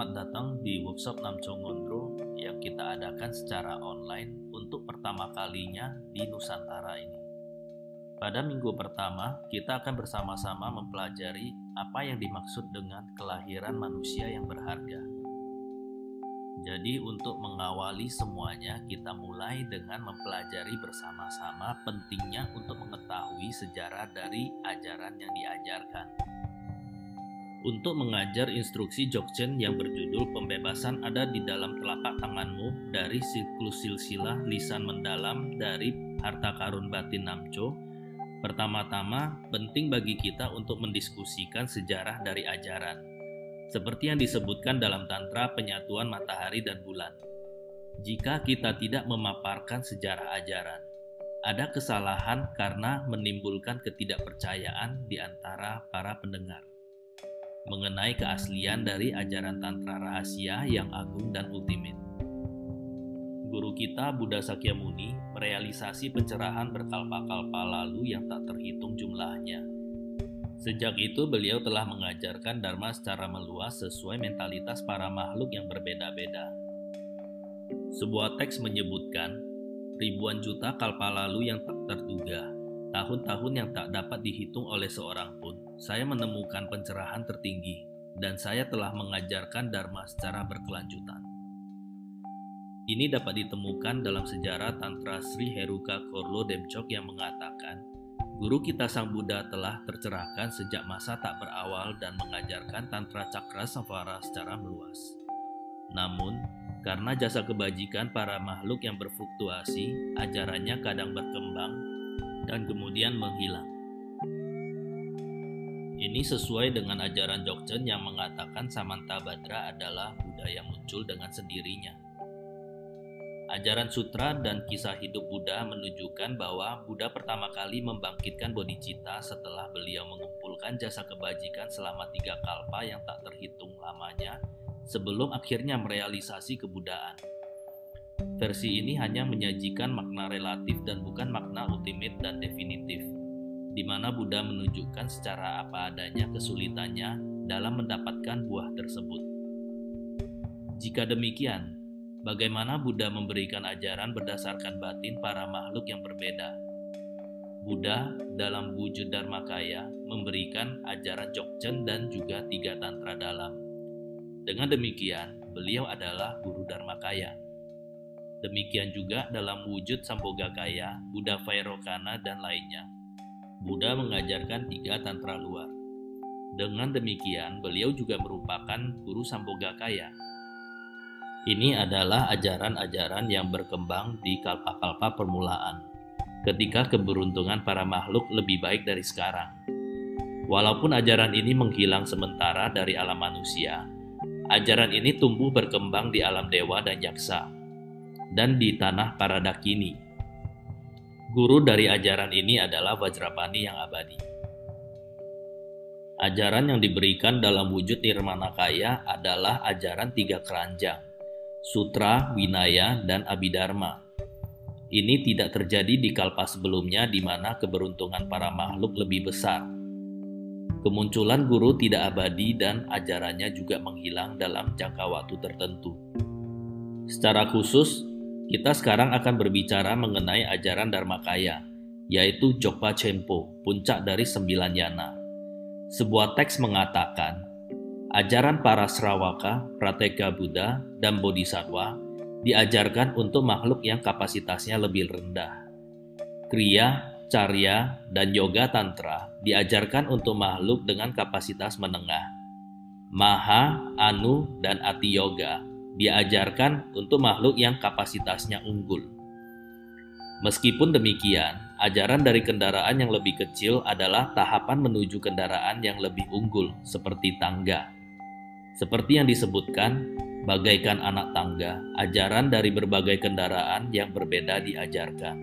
Selamat datang di workshop Namco Ngondro yang kita adakan secara online untuk pertama kalinya di Nusantara ini. Pada minggu pertama, kita akan bersama-sama mempelajari apa yang dimaksud dengan kelahiran manusia yang berharga. Jadi untuk mengawali semuanya, kita mulai dengan mempelajari bersama-sama pentingnya untuk mengetahui sejarah dari ajaran yang diajarkan. Untuk mengajar instruksi Jokchen yang berjudul Pembebasan ada di dalam telapak tanganmu dari siklus silsilah lisan mendalam dari harta karun batin Namco. Pertama-tama, penting bagi kita untuk mendiskusikan sejarah dari ajaran. Seperti yang disebutkan dalam Tantra Penyatuan Matahari dan Bulan. Jika kita tidak memaparkan sejarah ajaran, ada kesalahan karena menimbulkan ketidakpercayaan di antara para pendengar mengenai keaslian dari ajaran Tantra rahasia yang agung dan ultimate. Guru kita Buddha Sakyamuni merealisasi pencerahan berkalpa-kalpa lalu yang tak terhitung jumlahnya. Sejak itu beliau telah mengajarkan Dharma secara meluas sesuai mentalitas para makhluk yang berbeda-beda. Sebuah teks menyebutkan ribuan juta kalpa lalu yang tak terduga Tahun-tahun yang tak dapat dihitung oleh seorang pun, saya menemukan pencerahan tertinggi dan saya telah mengajarkan Dharma secara berkelanjutan. Ini dapat ditemukan dalam sejarah Tantra Sri Heruka Korlo Demchok yang mengatakan, Guru kita Sang Buddha telah tercerahkan sejak masa tak berawal dan mengajarkan Tantra Cakra Samvara secara meluas. Namun, karena jasa kebajikan para makhluk yang berfluktuasi, ajarannya kadang berkembang dan kemudian menghilang. Ini sesuai dengan ajaran Jogchen yang mengatakan Samanta Badra adalah Buddha yang muncul dengan sendirinya. Ajaran sutra dan kisah hidup Buddha menunjukkan bahwa Buddha pertama kali membangkitkan bodhicitta setelah beliau mengumpulkan jasa kebajikan selama tiga kalpa yang tak terhitung lamanya sebelum akhirnya merealisasi kebudaan. Versi ini hanya menyajikan makna relatif dan bukan makna ultimate dan definitif, di mana Buddha menunjukkan secara apa adanya kesulitannya dalam mendapatkan buah tersebut. Jika demikian, bagaimana Buddha memberikan ajaran berdasarkan batin para makhluk yang berbeda? Buddha dalam wujud Dharmakaya memberikan ajaran Jogchen dan juga tiga tantra dalam. Dengan demikian, beliau adalah guru Dharmakaya. Demikian juga dalam wujud Sambogakaya, Buddha Vairokana, dan lainnya. Buddha mengajarkan tiga tantra luar. Dengan demikian, beliau juga merupakan guru Sambogakaya. Ini adalah ajaran-ajaran yang berkembang di kalpa-kalpa permulaan, ketika keberuntungan para makhluk lebih baik dari sekarang. Walaupun ajaran ini menghilang sementara dari alam manusia, ajaran ini tumbuh berkembang di alam dewa dan yaksa dan di tanah Paradakini. Guru dari ajaran ini adalah Vajrapani yang abadi. Ajaran yang diberikan dalam wujud Nirmana Kaya adalah ajaran tiga keranjang, Sutra, Winaya, dan Abhidharma. Ini tidak terjadi di kalpa sebelumnya di mana keberuntungan para makhluk lebih besar. Kemunculan guru tidak abadi dan ajarannya juga menghilang dalam jangka waktu tertentu. Secara khusus, kita sekarang akan berbicara mengenai ajaran Dharmakaya, yaitu Jokpa Chempo, puncak dari sembilan yana. Sebuah teks mengatakan, ajaran para Srawaka, Prateka Buddha, dan Bodhisattva diajarkan untuk makhluk yang kapasitasnya lebih rendah. Kriya, Carya, dan Yoga Tantra diajarkan untuk makhluk dengan kapasitas menengah. Maha, Anu, dan Ati Yoga diajarkan untuk makhluk yang kapasitasnya unggul. Meskipun demikian, ajaran dari kendaraan yang lebih kecil adalah tahapan menuju kendaraan yang lebih unggul, seperti tangga. Seperti yang disebutkan, bagaikan anak tangga, ajaran dari berbagai kendaraan yang berbeda diajarkan.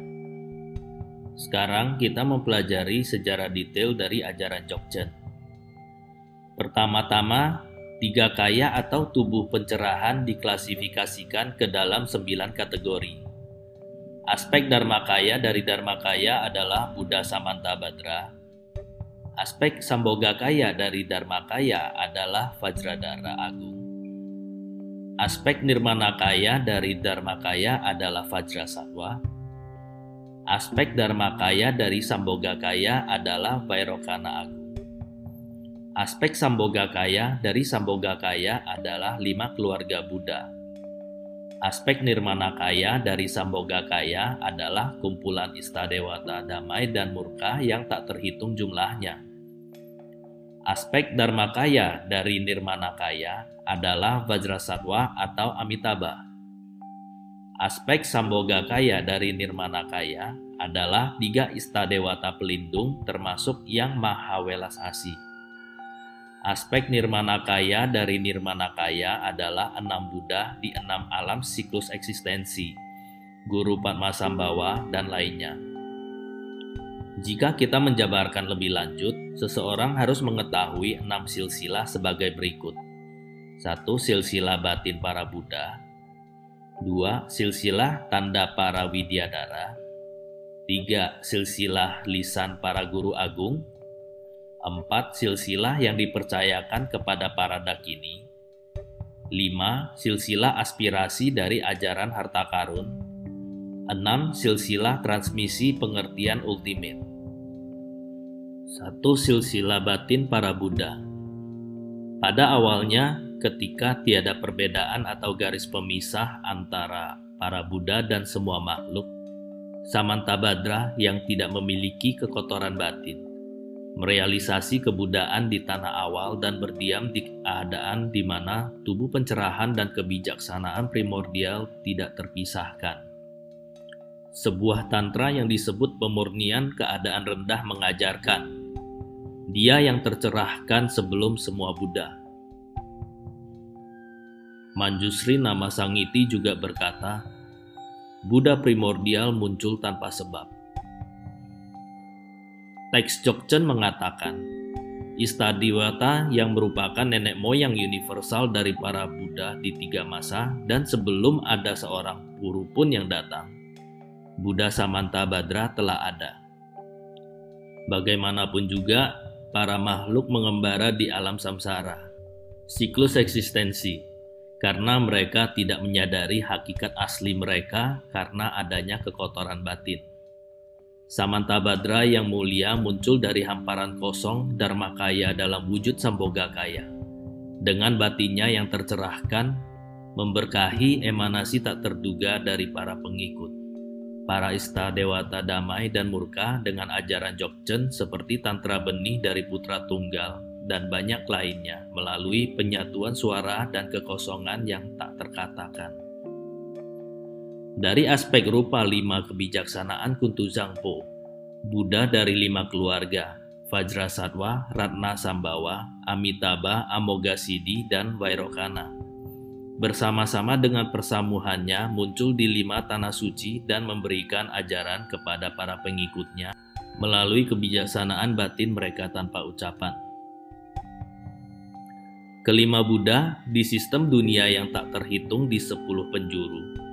Sekarang kita mempelajari sejarah detail dari ajaran Jogchen. Pertama-tama, Tiga kaya atau tubuh pencerahan diklasifikasikan ke dalam sembilan kategori. Aspek Dharmakaya dari Dharmakaya adalah Buddha Samantabhadra. Aspek Sambogakaya dari Dharmakaya adalah Vajradara Agung. Aspek Nirmanakaya dari Dharmakaya adalah Vajrasattva. Aspek Dharmakaya dari Sambogakaya adalah Vairokana Agung. Aspek Sambogakaya dari Sambogakaya adalah lima keluarga Buddha. Aspek Nirmanakaya dari Sambogakaya adalah kumpulan istadewata damai dan murka yang tak terhitung jumlahnya. Aspek Dharmakaya dari Nirmanakaya adalah Vajrasattva atau Amitabha. Aspek Sambogakaya dari Nirmanakaya adalah tiga istadewata pelindung termasuk yang Mahawelas Asi. Aspek Nirmanakaya dari Nirmanakaya adalah enam Buddha di enam alam siklus eksistensi, Guru Padmasambawa, dan lainnya. Jika kita menjabarkan lebih lanjut, seseorang harus mengetahui enam silsilah sebagai berikut. Satu silsilah batin para Buddha. Dua silsilah tanda para widyadara. Tiga silsilah lisan para guru agung empat silsilah yang dipercayakan kepada para dakini, lima silsilah aspirasi dari ajaran harta karun, enam silsilah transmisi pengertian ultimate, satu silsilah batin para Buddha. Pada awalnya, ketika tiada perbedaan atau garis pemisah antara para Buddha dan semua makhluk, Samantabhadra yang tidak memiliki kekotoran batin merealisasi kebudaan di tanah awal dan berdiam di keadaan di mana tubuh pencerahan dan kebijaksanaan primordial tidak terpisahkan. Sebuah tantra yang disebut pemurnian keadaan rendah mengajarkan, dia yang tercerahkan sebelum semua Buddha. Manjusri nama Sangiti juga berkata, Buddha primordial muncul tanpa sebab Teks Jokchen mengatakan, Istadiwata yang merupakan nenek moyang universal dari para Buddha di tiga masa dan sebelum ada seorang guru pun yang datang, Buddha Samanta Badra telah ada. Bagaimanapun juga, para makhluk mengembara di alam samsara, siklus eksistensi, karena mereka tidak menyadari hakikat asli mereka karena adanya kekotoran batin. Samantabhadra yang mulia muncul dari hamparan kosong Dharmakaya dalam wujud Sambogakaya. Dengan batinnya yang tercerahkan, memberkahi emanasi tak terduga dari para pengikut. Para ista dewata damai dan murka dengan ajaran Jogchen seperti tantra benih dari putra tunggal dan banyak lainnya melalui penyatuan suara dan kekosongan yang tak terkatakan. Dari aspek rupa lima kebijaksanaan Kuntu Zangpo, Buddha dari lima keluarga, Vajrasattva, Ratna Sambawa, Amitabha, Amogasidi, dan Vairokana. Bersama-sama dengan persamuhannya muncul di lima tanah suci dan memberikan ajaran kepada para pengikutnya melalui kebijaksanaan batin mereka tanpa ucapan. Kelima Buddha di sistem dunia yang tak terhitung di sepuluh penjuru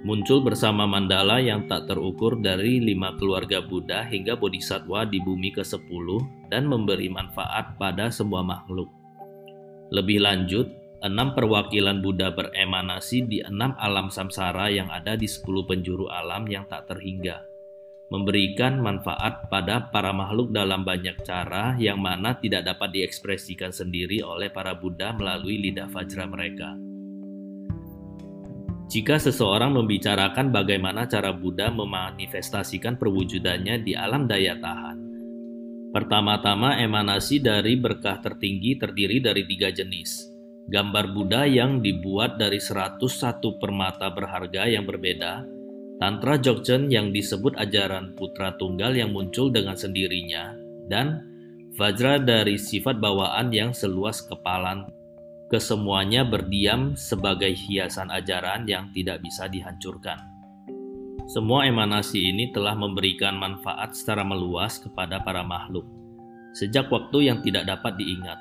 muncul bersama mandala yang tak terukur dari lima keluarga Buddha hingga bodhisattva di bumi ke-10 dan memberi manfaat pada semua makhluk. Lebih lanjut, enam perwakilan Buddha beremanasi di enam alam samsara yang ada di sepuluh penjuru alam yang tak terhingga, memberikan manfaat pada para makhluk dalam banyak cara yang mana tidak dapat diekspresikan sendiri oleh para Buddha melalui lidah fajra mereka. Jika seseorang membicarakan bagaimana cara Buddha memanifestasikan perwujudannya di alam daya tahan, pertama-tama emanasi dari berkah tertinggi terdiri dari tiga jenis. Gambar Buddha yang dibuat dari 101 permata berharga yang berbeda, Tantra Jogchen yang disebut ajaran putra tunggal yang muncul dengan sendirinya, dan Vajra dari sifat bawaan yang seluas kepalan kesemuanya berdiam sebagai hiasan ajaran yang tidak bisa dihancurkan. Semua emanasi ini telah memberikan manfaat secara meluas kepada para makhluk, sejak waktu yang tidak dapat diingat.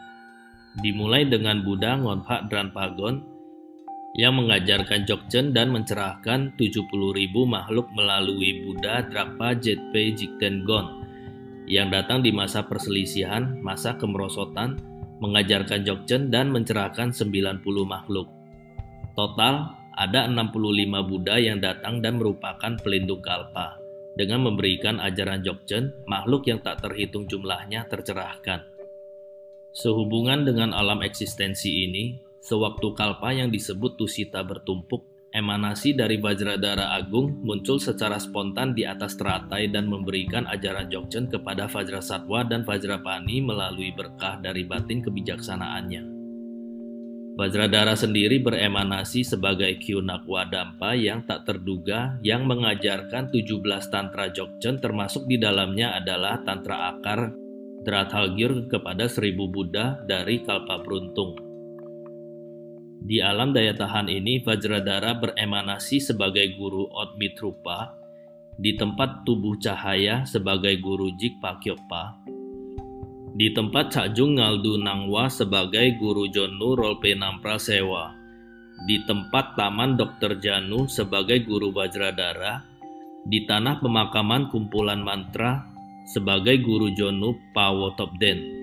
Dimulai dengan Buddha Ngonpa Dranpagon yang mengajarkan Jogchen dan mencerahkan 70.000 makhluk melalui Buddha Drakpa Jetpe Jikten Gon yang datang di masa perselisihan, masa kemerosotan, mengajarkan Jogchen dan mencerahkan 90 makhluk. Total, ada 65 Buddha yang datang dan merupakan pelindung kalpa dengan memberikan ajaran Jogchen, makhluk yang tak terhitung jumlahnya tercerahkan. Sehubungan dengan alam eksistensi ini, sewaktu kalpa yang disebut Tusita bertumpuk, emanasi dari Vajradara Agung muncul secara spontan di atas teratai dan memberikan ajaran Jogchen kepada Vajrasatwa dan Vajrapani melalui berkah dari batin kebijaksanaannya. Vajradara sendiri beremanasi sebagai Kyunakwa Dampa yang tak terduga yang mengajarkan 17 Tantra Jogchen termasuk di dalamnya adalah Tantra Akar Drathalgir kepada seribu Buddha dari Kalpa Beruntung. Di alam daya tahan ini, Vajradara beremanasi sebagai guru Otmitrupa, di tempat tubuh cahaya sebagai guru Jikpakyokpa, di tempat Cakjung Ngaldu Nangwa sebagai guru Jonu Rolpe Nampra Sewa, di tempat Taman Dr. Janu sebagai guru Vajradara, di tanah pemakaman kumpulan mantra sebagai guru Jonu Pawo Topden.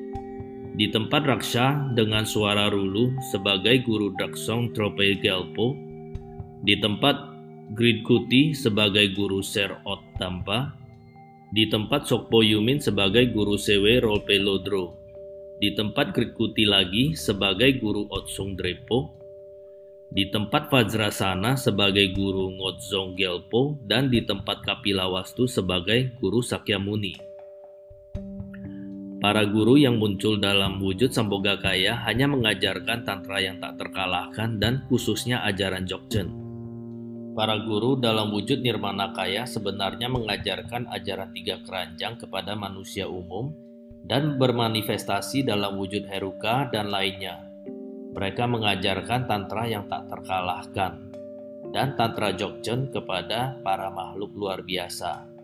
Di tempat Raksha dengan suara Rulu sebagai guru Daksong Trope Gelpo. Di tempat Grid Kuti sebagai guru Ser Ot Tampa. Di tempat Sokpo Yumin sebagai guru Sewe Rolpe Lodro. Di tempat Grid Kuti lagi sebagai guru Otsung Drepo di tempat Vajrasana sebagai guru Ngodzong Gelpo dan di tempat Kapilawastu sebagai guru Sakyamuni. Para guru yang muncul dalam wujud Sambogakaya hanya mengajarkan tantra yang tak terkalahkan dan khususnya ajaran Jogchen. Para guru dalam wujud Nirmanakaya sebenarnya mengajarkan ajaran tiga keranjang kepada manusia umum dan bermanifestasi dalam wujud Heruka dan lainnya. Mereka mengajarkan tantra yang tak terkalahkan dan tantra Jogchen kepada para makhluk luar biasa.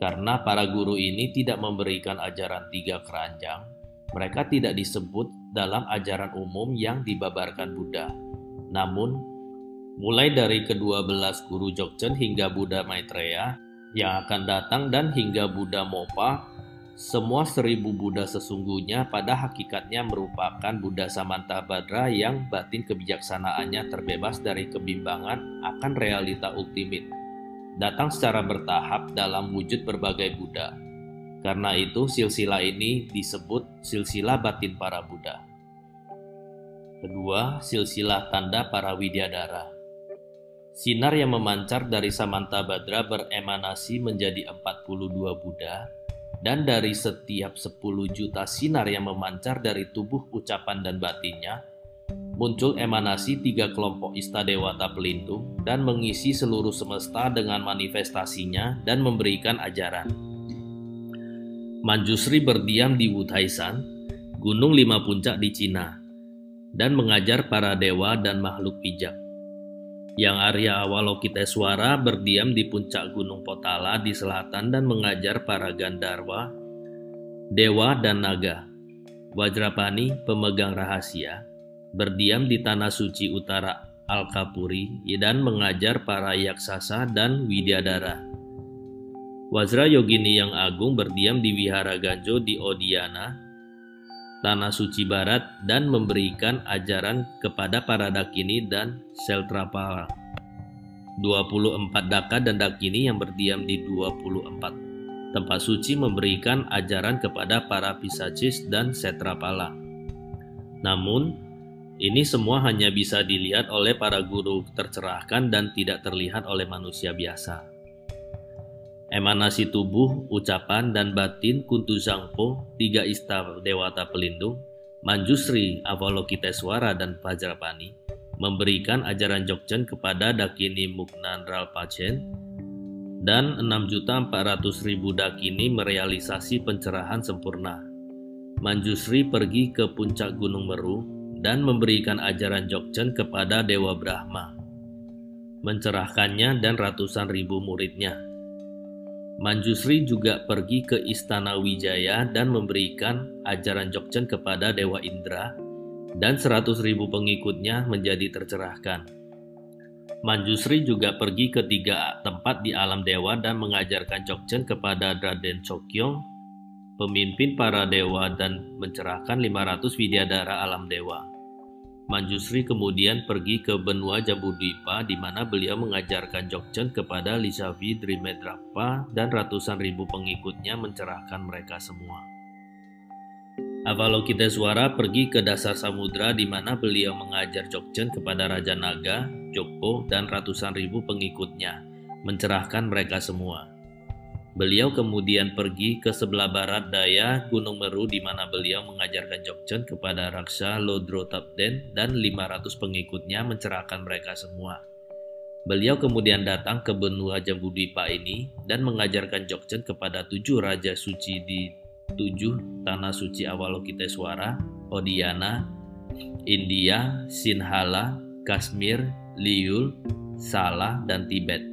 Karena para guru ini tidak memberikan ajaran tiga keranjang, mereka tidak disebut dalam ajaran umum yang dibabarkan Buddha. Namun, mulai dari kedua belas guru Jogchen hingga Buddha Maitreya yang akan datang dan hingga Buddha Mopa, semua seribu Buddha sesungguhnya pada hakikatnya merupakan Buddha Samantabhadra yang batin kebijaksanaannya terbebas dari kebimbangan akan realita ultimate datang secara bertahap dalam wujud berbagai Buddha. Karena itu silsilah ini disebut silsilah batin para Buddha. Kedua, silsilah tanda para Widyadara. Sinar yang memancar dari Samanta Badra beremanasi menjadi 42 Buddha dan dari setiap 10 juta sinar yang memancar dari tubuh ucapan dan batinnya muncul emanasi tiga kelompok istadewata pelindung dan mengisi seluruh semesta dengan manifestasinya dan memberikan ajaran. Manjusri berdiam di Wutaisan, gunung lima puncak di Cina, dan mengajar para dewa dan makhluk bijak. Yang Arya Awalokiteswara berdiam di puncak Gunung Potala di selatan dan mengajar para Gandarwa, dewa dan naga. Wajrapani, pemegang rahasia, berdiam di tanah suci utara Al-Kapuri dan mengajar para yaksasa dan widyadara. Wazra Yogini yang agung berdiam di Wihara Ganjo di Odiana, tanah suci barat dan memberikan ajaran kepada para dakini dan seltrapala. 24 daka dan dakini yang berdiam di 24 tempat suci memberikan ajaran kepada para pisacis dan setrapala. Namun, ini semua hanya bisa dilihat oleh para guru tercerahkan dan tidak terlihat oleh manusia biasa. Emanasi tubuh, ucapan, dan batin Kuntu Zangpo, tiga istar dewata pelindung, Manjusri, Avalokiteswara, dan Vajrapani, memberikan ajaran Jogchen kepada Dakini Muknan Ralpachen, dan 6.400.000 Dakini merealisasi pencerahan sempurna. Manjusri pergi ke puncak Gunung Meru dan memberikan ajaran Jogchen kepada Dewa Brahma, mencerahkannya dan ratusan ribu muridnya. Manjusri juga pergi ke Istana Wijaya dan memberikan ajaran Jogchen kepada Dewa Indra dan seratus ribu pengikutnya menjadi tercerahkan. Manjusri juga pergi ke tiga tempat di alam dewa dan mengajarkan Jogchen kepada Raden Chokyong, pemimpin para dewa dan mencerahkan 500 widyadara alam dewa. Manjusri kemudian pergi ke benua Jambudwipa di mana beliau mengajarkan Jogchen kepada Lisavi Drimedrapa dan ratusan ribu pengikutnya mencerahkan mereka semua. Avalokiteswara pergi ke dasar samudra di mana beliau mengajar Jogchen kepada Raja Naga, Joko, dan ratusan ribu pengikutnya, mencerahkan mereka semua. Beliau kemudian pergi ke sebelah barat daya Gunung Meru di mana beliau mengajarkan Jogchen kepada Raksa Lodro Tapden dan 500 pengikutnya mencerahkan mereka semua. Beliau kemudian datang ke benua Jambudwipa ini dan mengajarkan Jogchen kepada tujuh raja suci di tujuh tanah suci Avalokiteswara, Odiana, India, Sinhala, Kashmir, Liul, Salah, dan Tibet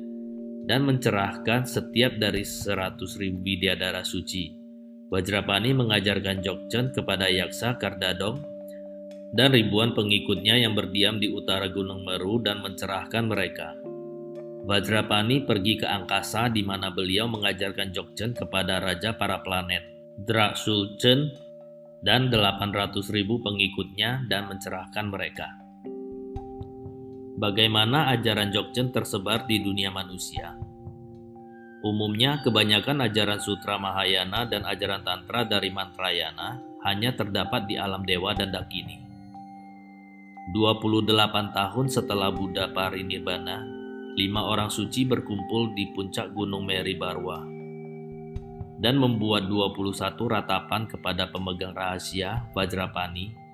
dan mencerahkan setiap dari seratus ribu bidadara suci. Wajrapani mengajarkan Jogchen kepada Yaksa Kardadong dan ribuan pengikutnya yang berdiam di utara Gunung Meru dan mencerahkan mereka. Vajrapani pergi ke angkasa di mana beliau mengajarkan Jogchen kepada raja para planet, Draksulchen, dan 800 ribu pengikutnya dan mencerahkan mereka. Bagaimana ajaran Jogchen tersebar di dunia manusia? Umumnya, kebanyakan ajaran Sutra Mahayana dan ajaran Tantra dari Mantrayana hanya terdapat di alam dewa dan dakini. 28 tahun setelah Buddha parinirbana, lima orang suci berkumpul di puncak Gunung Meri Barwa dan membuat 21 ratapan kepada pemegang rahasia Vajrapani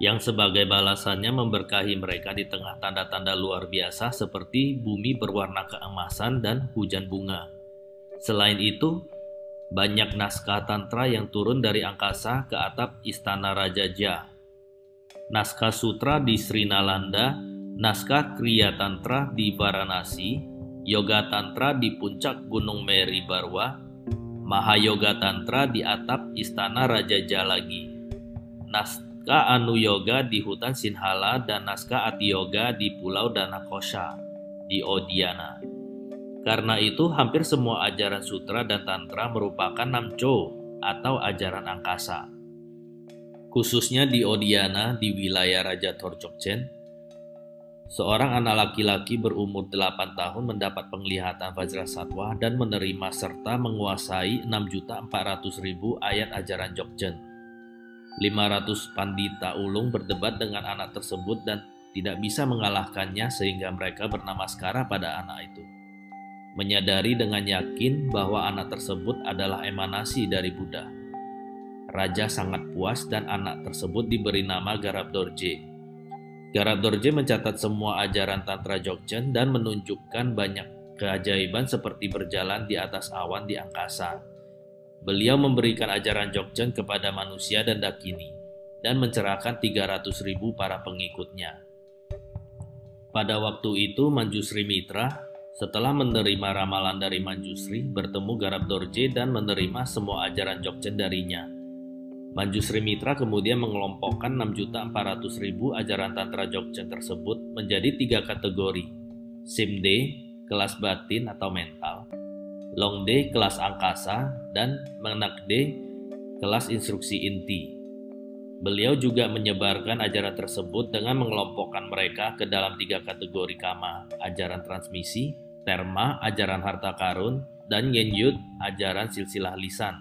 yang sebagai balasannya memberkahi mereka di tengah tanda-tanda luar biasa seperti bumi berwarna keemasan dan hujan bunga. Selain itu, banyak naskah tantra yang turun dari angkasa ke atap istana Raja Ja. Naskah sutra di Sri Nalanda, naskah kriya tantra di Varanasi, yoga tantra di puncak Gunung Meri Barwa, Mahayoga tantra di atap istana Raja Ja lagi. Nas naskah Anu Yoga di hutan Sinhala dan naskah Ati Yoga di Pulau Danakosha di Odiana. Karena itu, hampir semua ajaran sutra dan tantra merupakan namcho atau ajaran angkasa. Khususnya di Odiana di wilayah Raja Torjokchen, seorang anak laki-laki berumur 8 tahun mendapat penglihatan Vajra Satwa dan menerima serta menguasai 6.400.000 ayat ajaran Jogjen. 500 pandita ulung berdebat dengan anak tersebut dan tidak bisa mengalahkannya sehingga mereka bernama Skara pada anak itu. Menyadari dengan yakin bahwa anak tersebut adalah emanasi dari Buddha. Raja sangat puas dan anak tersebut diberi nama Garab Dorje. Garab Dorje mencatat semua ajaran Tantra Jogchen dan menunjukkan banyak keajaiban seperti berjalan di atas awan di angkasa Beliau memberikan ajaran Jogchen kepada manusia dan Dakini dan mencerahkan 300 ribu para pengikutnya. Pada waktu itu Manjusri Mitra setelah menerima ramalan dari Manjusri bertemu Garab Dorje dan menerima semua ajaran Jogchen darinya. Manjusri Mitra kemudian mengelompokkan 6.400.000 ajaran Tantra Jogchen tersebut menjadi tiga kategori, Simde, kelas batin atau mental, Long D kelas angkasa, dan Menak D kelas instruksi inti. Beliau juga menyebarkan ajaran tersebut dengan mengelompokkan mereka ke dalam tiga kategori kama, ajaran transmisi, terma, ajaran harta karun, dan yenyut, ajaran silsilah lisan.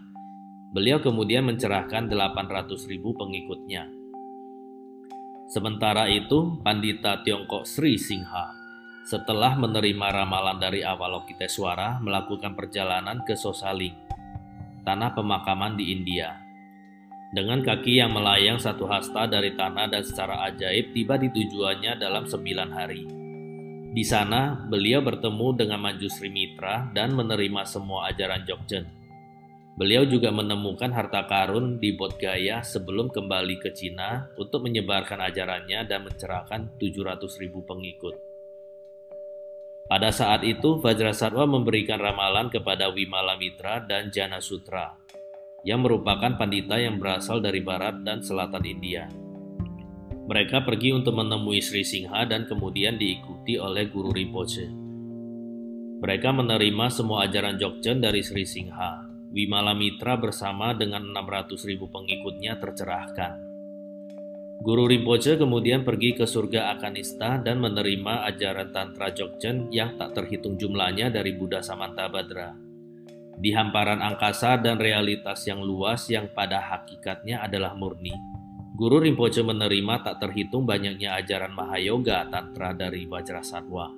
Beliau kemudian mencerahkan 800 ribu pengikutnya. Sementara itu, Pandita Tiongkok Sri Singha setelah menerima ramalan dari Avalokiteswara melakukan perjalanan ke Sosaling, tanah pemakaman di India. Dengan kaki yang melayang satu hasta dari tanah dan secara ajaib tiba di tujuannya dalam sembilan hari. Di sana, beliau bertemu dengan Manjusri Mitra dan menerima semua ajaran Jogjen. Beliau juga menemukan harta karun di Bodhgaya sebelum kembali ke Cina untuk menyebarkan ajarannya dan mencerahkan 700 ribu pengikut. Pada saat itu, Vajrasatwa memberikan ramalan kepada Wimala Mitra dan Jana Sutra, yang merupakan pandita yang berasal dari barat dan selatan India. Mereka pergi untuk menemui Sri Singha dan kemudian diikuti oleh Guru Rinpoche. Mereka menerima semua ajaran Jogchen dari Sri Singha. Wimala Mitra bersama dengan 600 ribu pengikutnya tercerahkan. Guru Rinpoche kemudian pergi ke surga Akanista dan menerima ajaran Tantra Jogchen yang tak terhitung jumlahnya dari Buddha Samantabhadra. Di hamparan angkasa dan realitas yang luas yang pada hakikatnya adalah murni, Guru Rinpoche menerima tak terhitung banyaknya ajaran Mahayoga Tantra dari Vajrasattva.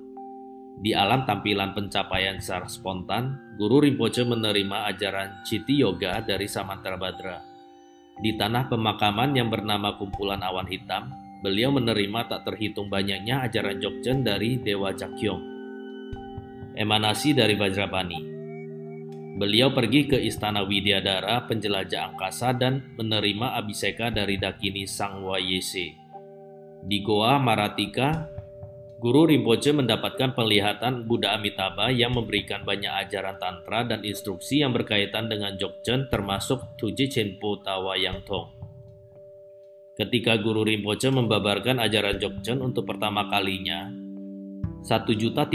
Di alam tampilan pencapaian secara spontan, Guru Rinpoche menerima ajaran Citi Yoga dari Samantabhadra di tanah pemakaman yang bernama Kumpulan Awan Hitam, beliau menerima tak terhitung banyaknya ajaran Jogjen dari Dewa Cakyong, emanasi dari Vajrapani. Beliau pergi ke Istana Widyadara, penjelajah angkasa dan menerima abiseka dari Dakini Sang Wayese. Di Goa Maratika, Guru Rinpoche mendapatkan penglihatan Buddha Amitabha yang memberikan banyak ajaran tantra dan instruksi yang berkaitan dengan Jogchen termasuk Tuji Chenpo Tawa Yang Tong. Ketika Guru Rinpoche membabarkan ajaran Jogchen untuk pertama kalinya, 1.300.000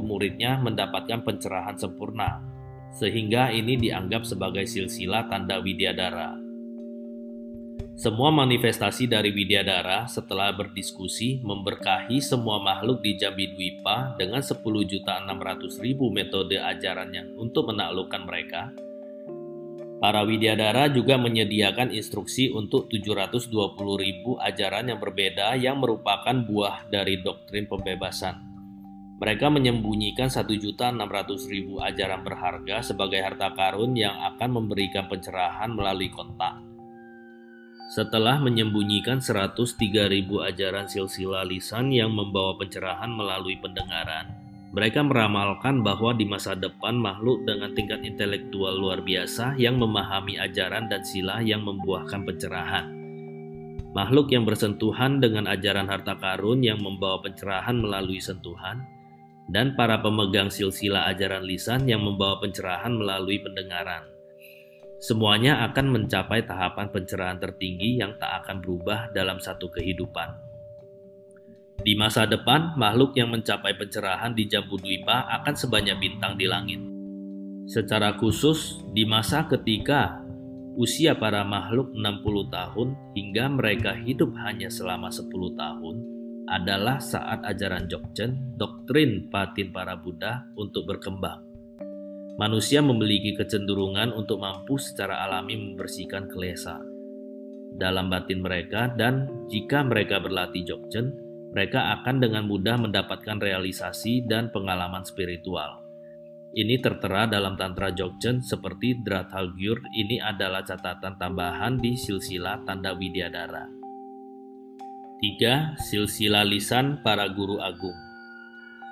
muridnya mendapatkan pencerahan sempurna, sehingga ini dianggap sebagai silsilah tanda Widyadara. Semua manifestasi dari Widyadara setelah berdiskusi memberkahi semua makhluk di Jambi Dwipa dengan 10.600.000 metode ajarannya untuk menaklukkan mereka. Para Widyadara juga menyediakan instruksi untuk 720.000 ajaran yang berbeda yang merupakan buah dari doktrin pembebasan. Mereka menyembunyikan 1.600.000 ajaran berharga sebagai harta karun yang akan memberikan pencerahan melalui kontak. Setelah menyembunyikan 103.000 ajaran silsilah lisan yang membawa pencerahan melalui pendengaran, mereka meramalkan bahwa di masa depan makhluk dengan tingkat intelektual luar biasa yang memahami ajaran dan sila yang membuahkan pencerahan. Makhluk yang bersentuhan dengan ajaran harta karun yang membawa pencerahan melalui sentuhan, dan para pemegang silsilah ajaran lisan yang membawa pencerahan melalui pendengaran. Semuanya akan mencapai tahapan pencerahan tertinggi yang tak akan berubah dalam satu kehidupan. Di masa depan, makhluk yang mencapai pencerahan di Jambudwipa akan sebanyak bintang di langit. Secara khusus, di masa ketika usia para makhluk 60 tahun hingga mereka hidup hanya selama 10 tahun adalah saat ajaran Jogchen, doktrin patin para Buddha untuk berkembang manusia memiliki kecenderungan untuk mampu secara alami membersihkan kelesa dalam batin mereka dan jika mereka berlatih Jogchen, mereka akan dengan mudah mendapatkan realisasi dan pengalaman spiritual. Ini tertera dalam Tantra Jogchen seperti Drathalgyur ini adalah catatan tambahan di silsilah tanda Widyadara. 3. Silsilah lisan para guru agung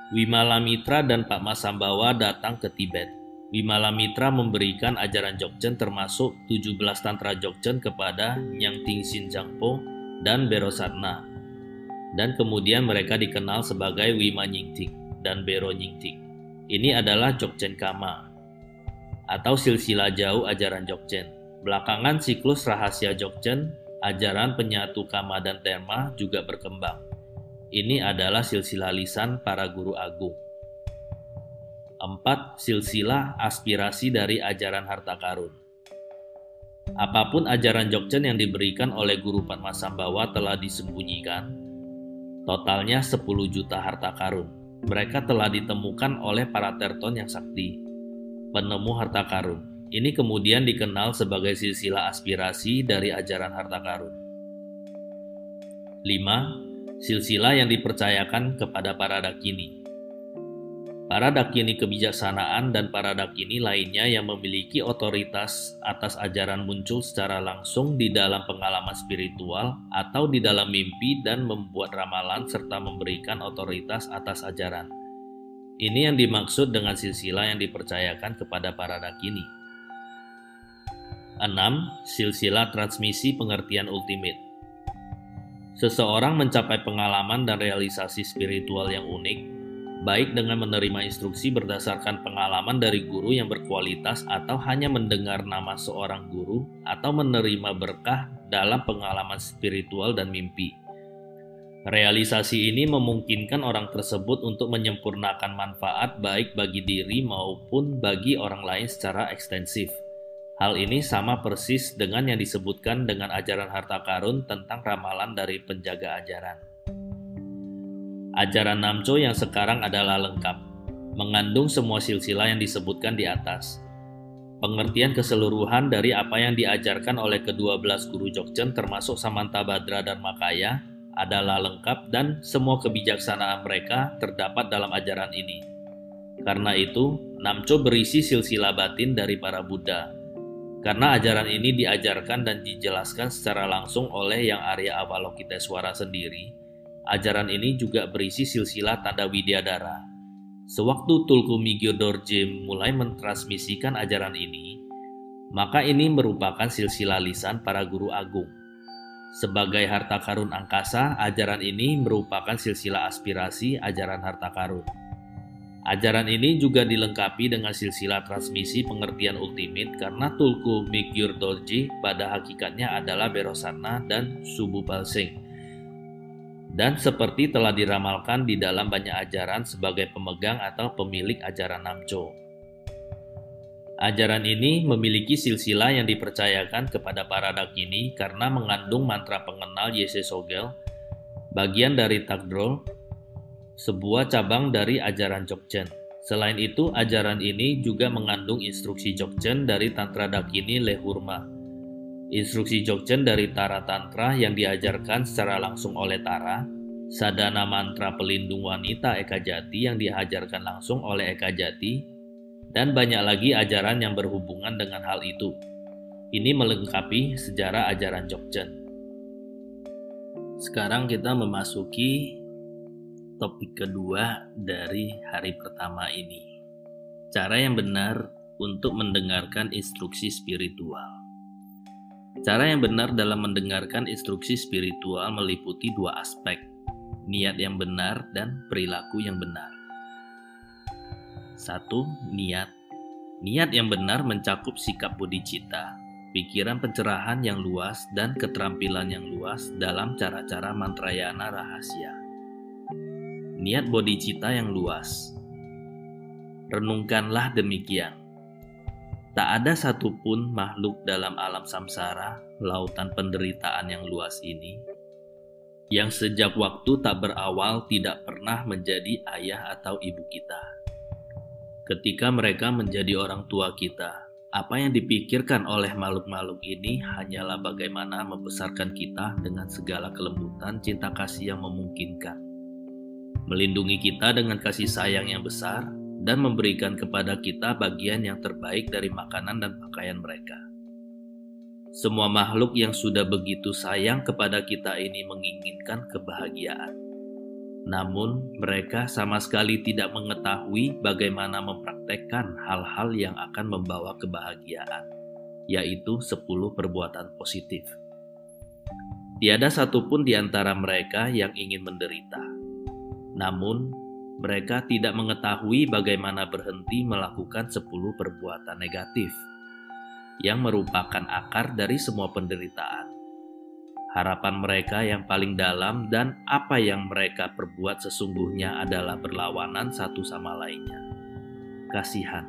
Wimala Mitra dan Pak Masambawa datang ke Tibet. Wimala Mitra memberikan ajaran Jogchen termasuk 17 Tantra Jogchen kepada Nyang Ting Sin Jangpo dan Bero Satna. Dan kemudian mereka dikenal sebagai Wima Nyingtik dan Bero Nyingtik. Ini adalah Jogchen Kama atau silsilah jauh ajaran Jogchen. Belakangan siklus rahasia Jogchen, ajaran penyatu Kama dan Terma juga berkembang. Ini adalah silsilah lisan para guru agung. 4. Silsilah aspirasi dari ajaran harta karun. Apa pun ajaran Jogchen yang diberikan oleh Guru Padmasambawa telah disembunyikan, totalnya 10 juta harta karun. Mereka telah ditemukan oleh para terton yang sakti, penemu harta karun. Ini kemudian dikenal sebagai silsilah aspirasi dari ajaran harta karun. 5. Silsilah yang dipercayakan kepada para dakini. Para dakini kebijaksanaan dan para dakini lainnya yang memiliki otoritas atas ajaran muncul secara langsung di dalam pengalaman spiritual atau di dalam mimpi dan membuat ramalan serta memberikan otoritas atas ajaran. Ini yang dimaksud dengan silsilah yang dipercayakan kepada para dakini. 6. Silsilah transmisi pengertian ultimate. Seseorang mencapai pengalaman dan realisasi spiritual yang unik baik dengan menerima instruksi berdasarkan pengalaman dari guru yang berkualitas atau hanya mendengar nama seorang guru atau menerima berkah dalam pengalaman spiritual dan mimpi. Realisasi ini memungkinkan orang tersebut untuk menyempurnakan manfaat baik bagi diri maupun bagi orang lain secara ekstensif. Hal ini sama persis dengan yang disebutkan dengan ajaran harta karun tentang ramalan dari penjaga ajaran. Ajaran Namco yang sekarang adalah lengkap, mengandung semua silsilah yang disebutkan di atas. Pengertian keseluruhan dari apa yang diajarkan oleh kedua belas guru Jogjen termasuk Samanta Badra dan Makaya adalah lengkap dan semua kebijaksanaan mereka terdapat dalam ajaran ini. Karena itu, Namco berisi silsilah batin dari para Buddha, karena ajaran ini diajarkan dan dijelaskan secara langsung oleh Yang Arya Avalokiteswara sendiri, ajaran ini juga berisi silsilah tanda Widyadara. Sewaktu Tulku Migyodorje mulai mentransmisikan ajaran ini, maka ini merupakan silsilah lisan para guru agung. Sebagai harta karun angkasa, ajaran ini merupakan silsilah aspirasi ajaran harta karun. Ajaran ini juga dilengkapi dengan silsilah transmisi pengertian ultimate karena Tulku Migyur Dorji pada hakikatnya adalah Berosana dan Subu Palsing. Dan seperti telah diramalkan di dalam banyak ajaran sebagai pemegang atau pemilik ajaran Namcho. Ajaran ini memiliki silsilah yang dipercayakan kepada para dakini karena mengandung mantra pengenal Yese Sogel, bagian dari Takdrol, sebuah cabang dari ajaran Jogjen. Selain itu, ajaran ini juga mengandung instruksi Jogjen dari Tantra Dakini Lehurma. Instruksi Jogjen dari Tara Tantra yang diajarkan secara langsung oleh Tara, sadana mantra pelindung wanita Eka Jati yang diajarkan langsung oleh Eka Jati, dan banyak lagi ajaran yang berhubungan dengan hal itu. Ini melengkapi sejarah ajaran Jogjen. Sekarang kita memasuki topik kedua dari hari pertama ini. Cara yang benar untuk mendengarkan instruksi spiritual. Cara yang benar dalam mendengarkan instruksi spiritual meliputi dua aspek, niat yang benar dan perilaku yang benar. Satu, niat. Niat yang benar mencakup sikap bodhicitta, pikiran pencerahan yang luas dan keterampilan yang luas dalam cara-cara mantrayana rahasia niat bodhicitta yang luas. Renungkanlah demikian. Tak ada satupun makhluk dalam alam samsara, lautan penderitaan yang luas ini, yang sejak waktu tak berawal tidak pernah menjadi ayah atau ibu kita. Ketika mereka menjadi orang tua kita, apa yang dipikirkan oleh makhluk-makhluk ini hanyalah bagaimana membesarkan kita dengan segala kelembutan cinta kasih yang memungkinkan melindungi kita dengan kasih sayang yang besar, dan memberikan kepada kita bagian yang terbaik dari makanan dan pakaian mereka. Semua makhluk yang sudah begitu sayang kepada kita ini menginginkan kebahagiaan. Namun, mereka sama sekali tidak mengetahui bagaimana mempraktekkan hal-hal yang akan membawa kebahagiaan, yaitu 10 perbuatan positif. Tiada satupun di antara mereka yang ingin menderita namun, mereka tidak mengetahui bagaimana berhenti melakukan sepuluh perbuatan negatif yang merupakan akar dari semua penderitaan. Harapan mereka yang paling dalam dan apa yang mereka perbuat sesungguhnya adalah berlawanan satu sama lainnya. Kasihan.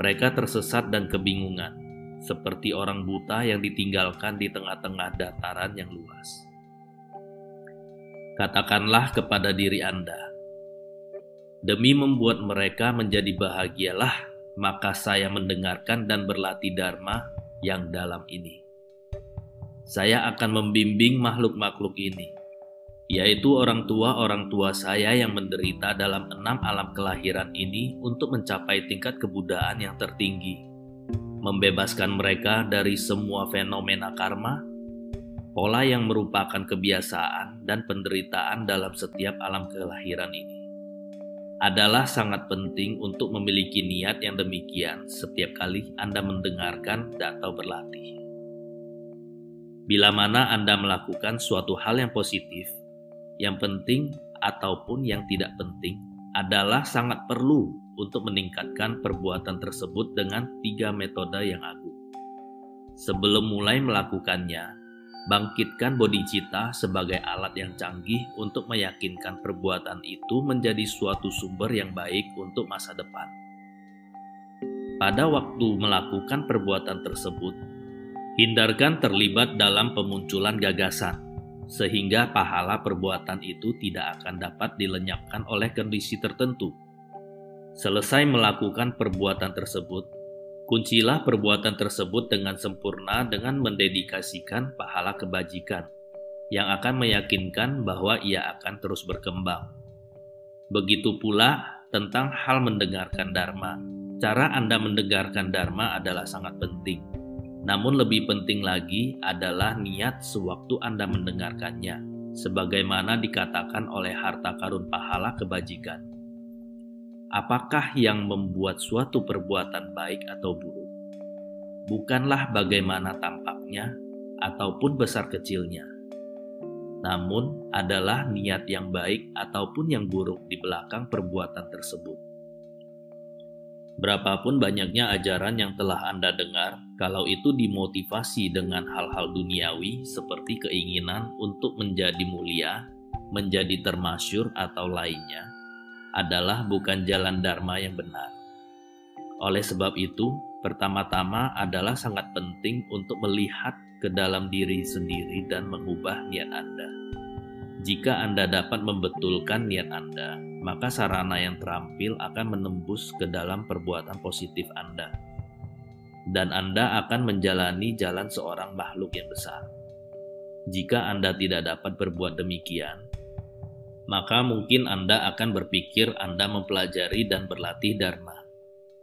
Mereka tersesat dan kebingungan, seperti orang buta yang ditinggalkan di tengah-tengah dataran yang luas. Katakanlah kepada diri Anda, demi membuat mereka menjadi bahagialah, maka saya mendengarkan dan berlatih Dharma yang dalam ini. Saya akan membimbing makhluk-makhluk ini, yaitu orang tua-orang tua saya yang menderita dalam enam alam kelahiran ini untuk mencapai tingkat kebudayaan yang tertinggi, membebaskan mereka dari semua fenomena karma pola yang merupakan kebiasaan dan penderitaan dalam setiap alam kelahiran ini adalah sangat penting untuk memiliki niat yang demikian setiap kali Anda mendengarkan atau berlatih. Bila mana Anda melakukan suatu hal yang positif, yang penting ataupun yang tidak penting adalah sangat perlu untuk meningkatkan perbuatan tersebut dengan tiga metode yang agung. Sebelum mulai melakukannya, Bangkitkan bodhicitta sebagai alat yang canggih untuk meyakinkan perbuatan itu menjadi suatu sumber yang baik untuk masa depan. pada waktu melakukan perbuatan tersebut, hindarkan terlibat dalam pemunculan gagasan, sehingga pahala perbuatan itu tidak akan dapat dilenyapkan oleh kondisi tertentu. Selesai melakukan perbuatan tersebut, kuncilah perbuatan tersebut dengan sempurna dengan mendedikasikan pahala kebajikan yang akan meyakinkan bahwa ia akan terus berkembang. Begitu pula tentang hal mendengarkan Dharma. Cara Anda mendengarkan Dharma adalah sangat penting. Namun lebih penting lagi adalah niat sewaktu Anda mendengarkannya, sebagaimana dikatakan oleh harta karun pahala kebajikan. Apakah yang membuat suatu perbuatan baik atau buruk? Bukanlah bagaimana tampaknya ataupun besar kecilnya, namun adalah niat yang baik ataupun yang buruk di belakang perbuatan tersebut. Berapapun banyaknya ajaran yang telah Anda dengar, kalau itu dimotivasi dengan hal-hal duniawi seperti keinginan untuk menjadi mulia, menjadi termasyur, atau lainnya, adalah bukan jalan Dharma yang benar. Oleh sebab itu, pertama-tama adalah sangat penting untuk melihat ke dalam diri sendiri dan mengubah niat Anda. Jika Anda dapat membetulkan niat Anda, maka sarana yang terampil akan menembus ke dalam perbuatan positif Anda. Dan Anda akan menjalani jalan seorang makhluk yang besar. Jika Anda tidak dapat berbuat demikian, maka mungkin Anda akan berpikir Anda mempelajari dan berlatih Dharma.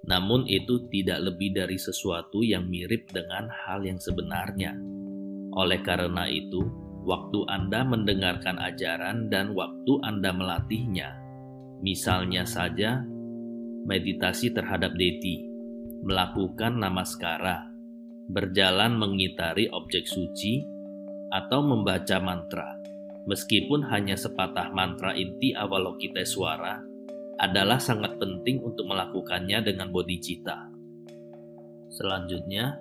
Namun itu tidak lebih dari sesuatu yang mirip dengan hal yang sebenarnya. Oleh karena itu, waktu Anda mendengarkan ajaran dan waktu Anda melatihnya, misalnya saja meditasi terhadap deti, melakukan namaskara, berjalan mengitari objek suci, atau membaca mantra, meskipun hanya sepatah mantra inti Avalokiteswara, adalah sangat penting untuk melakukannya dengan bodhicitta. Selanjutnya,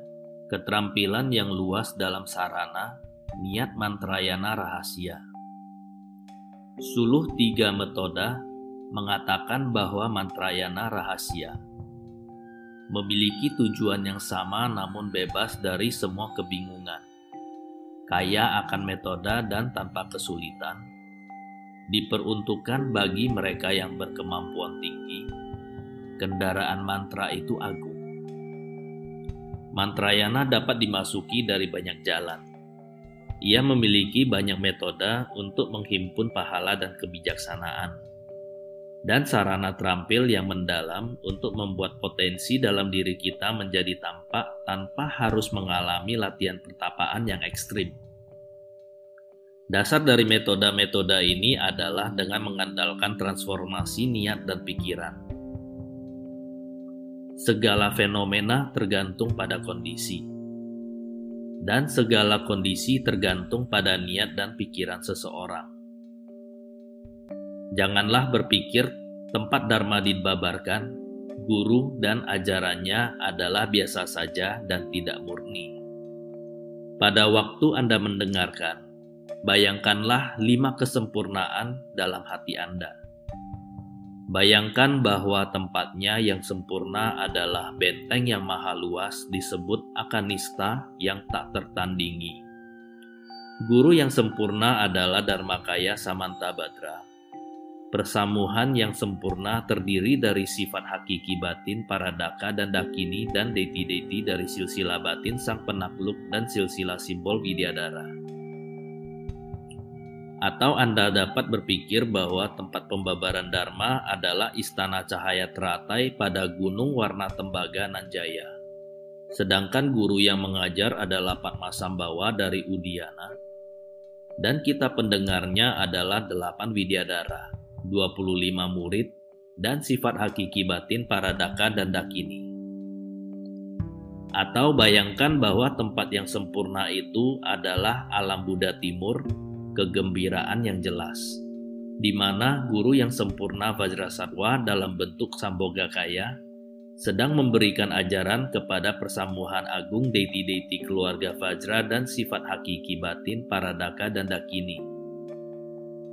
keterampilan yang luas dalam sarana, niat mantrayana rahasia. Suluh tiga metode mengatakan bahwa mantrayana rahasia memiliki tujuan yang sama namun bebas dari semua kebingungan. Kaya akan metode dan tanpa kesulitan, diperuntukkan bagi mereka yang berkemampuan tinggi. Kendaraan mantra itu agung. Mantrayana dapat dimasuki dari banyak jalan. Ia memiliki banyak metode untuk menghimpun pahala dan kebijaksanaan, dan sarana terampil yang mendalam untuk membuat potensi dalam diri kita menjadi tampak tanpa harus mengalami latihan pertapaan yang ekstrim. Dasar dari metode-metode ini adalah dengan mengandalkan transformasi niat dan pikiran. Segala fenomena tergantung pada kondisi, dan segala kondisi tergantung pada niat dan pikiran seseorang. Janganlah berpikir tempat Dharma dibabarkan, guru dan ajarannya adalah biasa saja dan tidak murni. Pada waktu Anda mendengarkan, Bayangkanlah lima kesempurnaan dalam hati Anda. Bayangkan bahwa tempatnya yang sempurna adalah benteng yang maha luas disebut Akanista yang tak tertandingi. Guru yang sempurna adalah Dharmakaya Samantabhadra. Persamuhan yang sempurna terdiri dari sifat hakiki batin para daka dan dakini dan deti-deti dari silsilah batin sang penakluk dan silsilah simbol Widyadara. Atau Anda dapat berpikir bahwa tempat pembabaran Dharma adalah istana cahaya teratai pada gunung warna tembaga Nanjaya. Sedangkan guru yang mengajar adalah Pak Masambawa dari Udiana. Dan kita pendengarnya adalah delapan widyadara, 25 murid, dan sifat hakiki batin para daka dan dakini. Atau bayangkan bahwa tempat yang sempurna itu adalah alam Buddha Timur kegembiraan yang jelas, di mana guru yang sempurna Vajrasatwa dalam bentuk Samboga Kaya sedang memberikan ajaran kepada persamuhan agung deiti-deiti keluarga Vajra dan sifat hakiki batin para daka dan dakini.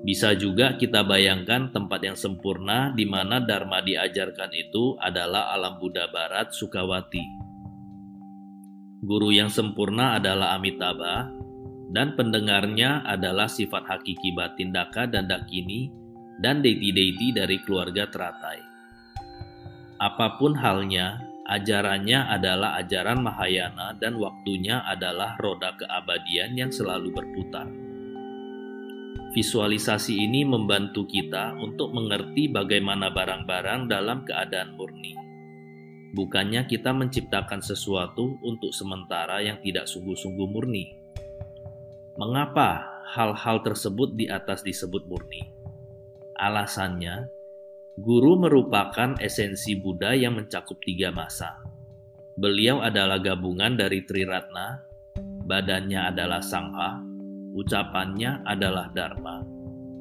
Bisa juga kita bayangkan tempat yang sempurna di mana Dharma diajarkan itu adalah alam Buddha Barat Sukawati. Guru yang sempurna adalah Amitabha, dan pendengarnya adalah sifat hakiki batin Daka dan Dakini dan deiti-deiti dari keluarga teratai. Apa pun halnya, ajarannya adalah ajaran Mahayana dan waktunya adalah roda keabadian yang selalu berputar. Visualisasi ini membantu kita untuk mengerti bagaimana barang-barang dalam keadaan murni. Bukannya kita menciptakan sesuatu untuk sementara yang tidak sungguh-sungguh murni. Mengapa hal-hal tersebut di atas disebut murni? Alasannya, Guru merupakan esensi Buddha yang mencakup tiga masa. Beliau adalah gabungan dari Triratna, badannya adalah Sangha, ucapannya adalah Dharma,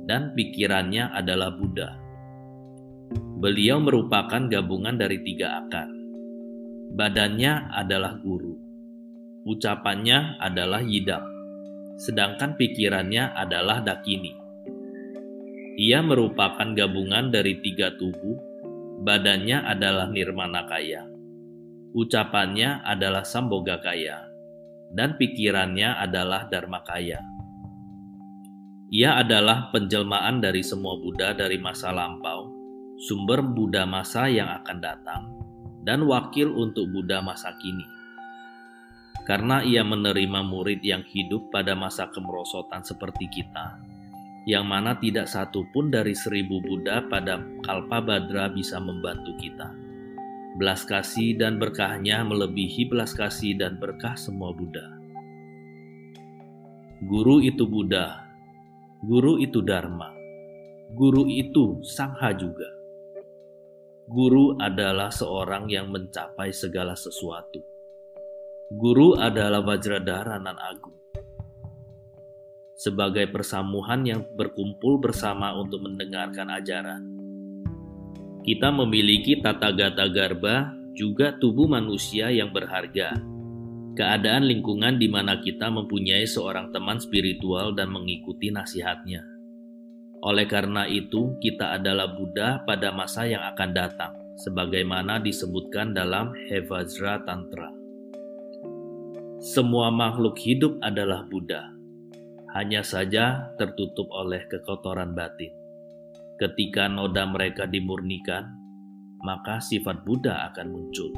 dan pikirannya adalah Buddha. Beliau merupakan gabungan dari tiga akar. Badannya adalah guru, ucapannya adalah yidam, sedangkan pikirannya adalah dakini. Ia merupakan gabungan dari tiga tubuh, badannya adalah nirmana kaya, ucapannya adalah samboga kaya, dan pikirannya adalah dharma kaya. Ia adalah penjelmaan dari semua Buddha dari masa lampau, sumber Buddha masa yang akan datang, dan wakil untuk Buddha masa kini. Karena ia menerima murid yang hidup pada masa kemerosotan seperti kita, yang mana tidak satu pun dari seribu Buddha pada Kalpa Badra bisa membantu kita. Belas kasih dan berkahnya melebihi belas kasih dan berkah semua Buddha. Guru itu Buddha, guru itu Dharma, guru itu Sangha juga. Guru adalah seorang yang mencapai segala sesuatu. Guru adalah Vajradhara nan agung sebagai persamuhan yang berkumpul bersama untuk mendengarkan ajaran. Kita memiliki tata gata garba, juga tubuh manusia yang berharga. Keadaan lingkungan di mana kita mempunyai seorang teman spiritual dan mengikuti nasihatnya. Oleh karena itu, kita adalah Buddha pada masa yang akan datang, sebagaimana disebutkan dalam Hevajra Tantra. Semua makhluk hidup adalah Buddha hanya saja tertutup oleh kekotoran batin. Ketika noda mereka dimurnikan, maka sifat Buddha akan muncul.